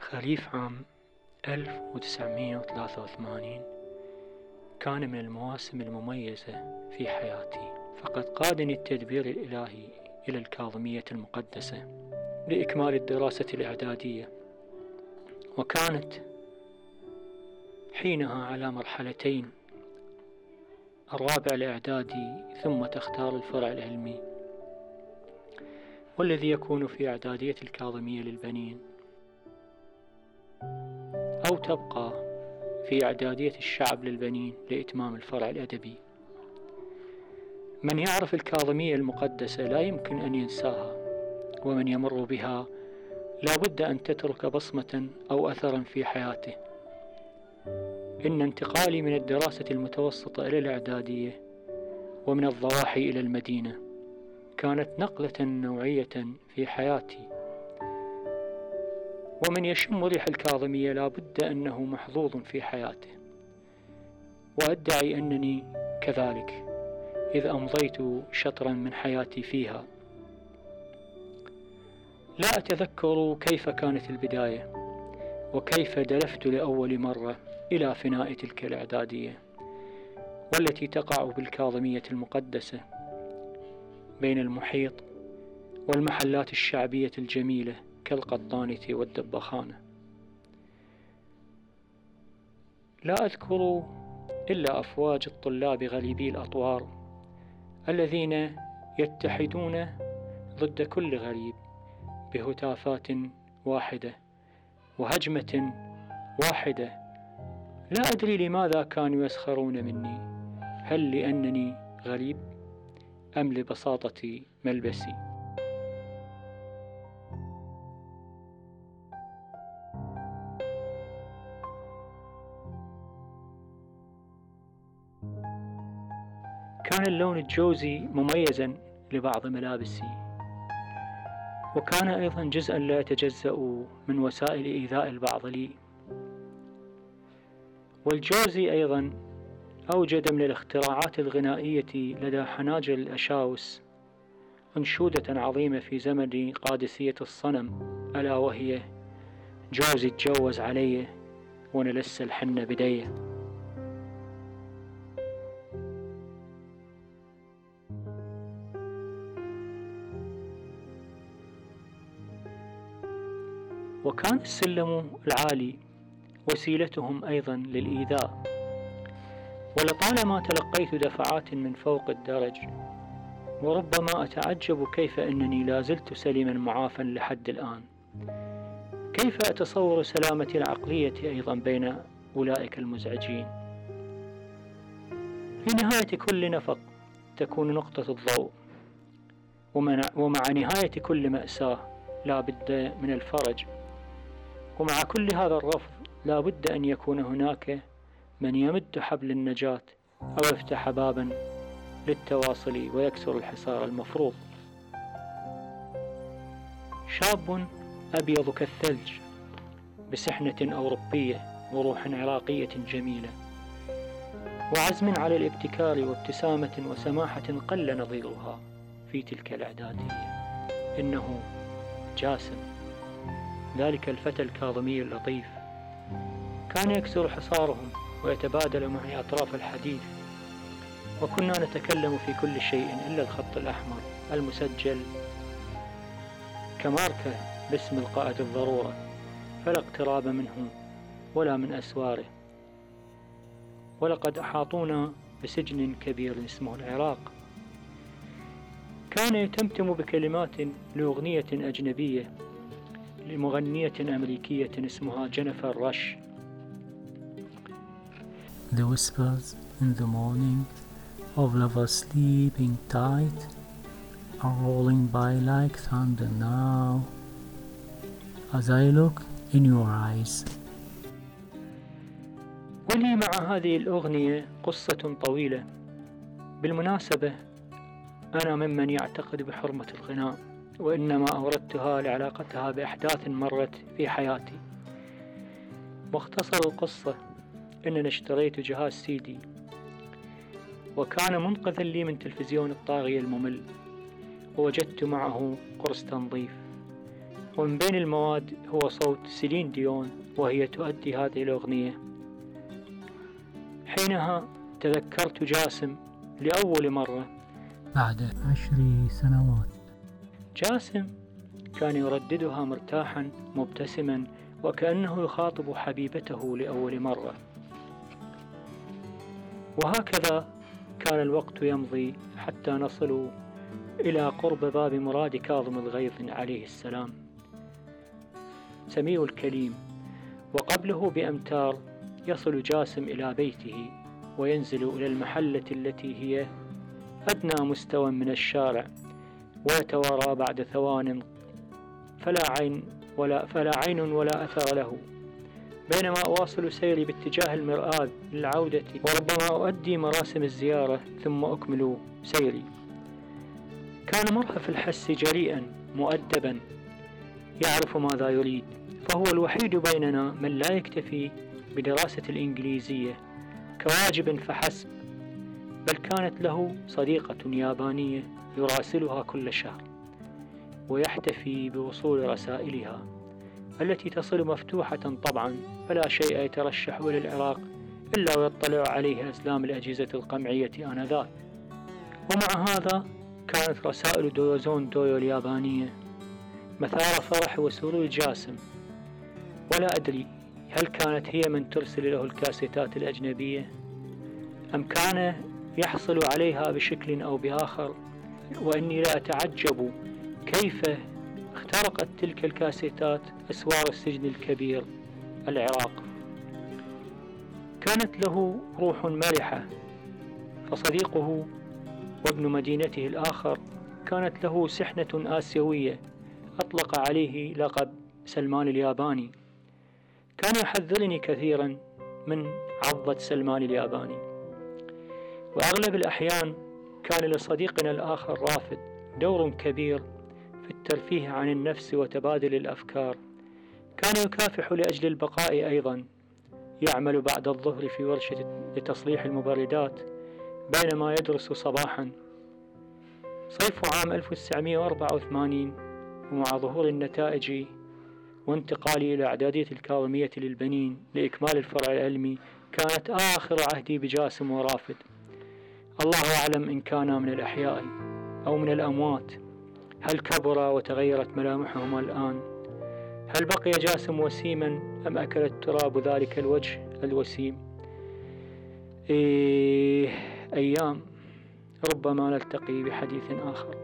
خريف عام 1983 كان من المواسم المميزة في حياتي فقد قادني التدبير الإلهي إلى الكاظمية المقدسة لإكمال الدراسة الإعدادية وكانت حينها على مرحلتين. الرابع الإعدادي ثم تختار الفرع العلمي. والذي يكون في إعدادية الكاظمية للبنين. أو تبقى في إعدادية الشعب للبنين لإتمام الفرع الأدبي. من يعرف الكاظمية المقدسة لا يمكن أن ينساها ومن يمر بها لا بد أن تترك بصمة أو أثرا في حياته. إن انتقالي من الدراسة المتوسطة إلى الإعدادية ومن الضواحي إلى المدينة كانت نقلة نوعية في حياتي. ومن يشم ريح الكاظمية لا بد أنه محظوظ في حياته. وأدعي أنني كذلك إذ أمضيت شطرا من حياتي فيها. لا أتذكر كيف كانت البداية وكيف دلفت لأول مرة. إلى فناء تلك الإعدادية والتي تقع بالكاظمية المقدسة بين المحيط والمحلات الشعبية الجميلة كالقطانة والدبخانة. لا أذكر إلا أفواج الطلاب غريبي الأطوار الذين يتحدون ضد كل غريب بهتافات واحدة وهجمة واحدة لا أدري لماذا كانوا يسخرون مني. هل لأنني غريب أم لبساطة ملبسي؟ كان اللون الجوزي مميزا لبعض ملابسي. وكان أيضا جزءا لا يتجزأ من وسائل إيذاء البعض لي. والجوزي أيضا أوجد من الاختراعات الغنائية لدى حناجر الأشاوس أنشودة عظيمة في زمن قادسية الصنم ألا وهي جوزي تجوز علي وأنا لسه الحنة بديه وكان السلم العالي وسيلتهم أيضا للإيذاء. ولطالما تلقيت دفعات من فوق الدرج وربما أتعجب كيف أنني لا زلت سليما معافا لحد الآن. كيف أتصور سلامتي العقلية أيضا بين أولئك المزعجين؟ في نهاية كل نفق تكون نقطة الضوء ومع نهاية كل مأساة لا بد من الفرج. ومع كل هذا الرفض لا بد أن يكون هناك من يمد حبل النجاة أو يفتح بابا للتواصل ويكسر الحصار المفروض. شاب أبيض كالثلج بسحنة أوروبية وروح عراقية جميلة. وعزم على الابتكار وابتسامة وسماحة قل نظيرها في تلك الإعدادية إنه جاسم. ذلك الفتى الكاظمي اللطيف. كان يكسر حصارهم ويتبادل معي أطراف الحديث وكنا نتكلم في كل شيء إلا الخط الأحمر المسجل. كماركة باسم القائد الضرورة فلا اقتراب منه ولا من أسواره. ولقد أحاطونا بسجن كبير اسمه العراق. كان يتمتم بكلمات لأغنية أجنبية لمغنية أمريكية اسمها جينيفر راش The whispers in the morning of lovers sleeping tight are rolling by like thunder now as I look in your eyes. ولي مع هذه الأغنية قصة طويلة. بالمناسبة أنا ممن يعتقد بحرمة الغناء وإنما أوردتها لعلاقتها بأحداث مرت في حياتي. مختصر القصة إننا اشتريت جهاز سيدي وكان منقذا لي من تلفزيون الطاغية الممل. ووجدت معه قرص تنظيف. ومن بين المواد هو صوت سيلين ديون وهي تؤدي هذه الأغنية. حينها تذكرت جاسم لأول مرة. بعد عشر سنوات. جاسم كان يرددها مرتاحا مبتسما وكأنه يخاطب حبيبته لأول مرة. وهكذا كان الوقت يمضي حتى نصل إلى قرب باب مراد كاظم الغيظ عليه السلام. سميع الكليم وقبله بأمتار يصل جاسم إلى بيته وينزل إلى المحلة التي هي أدنى مستوى من الشارع ويتوارى بعد ثوان فلا عين ولا فلا عين ولا أثر له. بينما أواصل سيري باتجاه المرآب للعودة وربما أؤدي مراسم الزيارة ثم أكمل سيري. كان مرهف الحس جريئا مؤدبا يعرف ماذا يريد فهو الوحيد بيننا من لا يكتفي بدراسة الإنجليزية كواجب فحسب بل كانت له صديقة يابانية يراسلها كل شهر ويحتفي بوصول رسائلها. التي تصل مفتوحة طبعا فلا شيء يترشح إلى العراق إلا ويطلع عليه أزلام الأجهزة القمعية آنذاك. ومع هذا كانت رسائل دويوزون دويو اليابانية مثار فرح وسرور جاسم ولا أدري هل كانت هي من ترسل له الكاسيتات الأجنبية أم كان يحصل عليها بشكل أو بآخر وإني لا أتعجب كيف اخترقت تلك الكاسيتات أسوار السجن الكبير العراق. كانت له روح مرحة فصديقه وابن مدينته الآخر كانت له سحنة آسيوية أطلق عليه لقب سلمان الياباني. كان يحذرني كثيرا من عضة سلمان الياباني. وأغلب الأحيان كان لصديقنا الآخر رافد دور كبير في الترفيه عن النفس وتبادل الأفكار. كان يكافح لأجل البقاء أيضا. يعمل بعد الظهر في ورشة لتصليح المبردات بينما يدرس صباحا. صيف عام 1984 ومع ظهور النتائج وانتقالي إلى إعدادية الكاظمية للبنين لإكمال الفرع العلمي كانت آخر عهدي بجاسم ورافد. الله أعلم إن كانا من الأحياء أو من الأموات. هل كبر وتغيرت ملامحهما الآن؟ هل بقي جاسم وسيما أم أكل التراب ذلك الوجه الوسيم؟ إيه أيام ربما نلتقي بحديث آخر.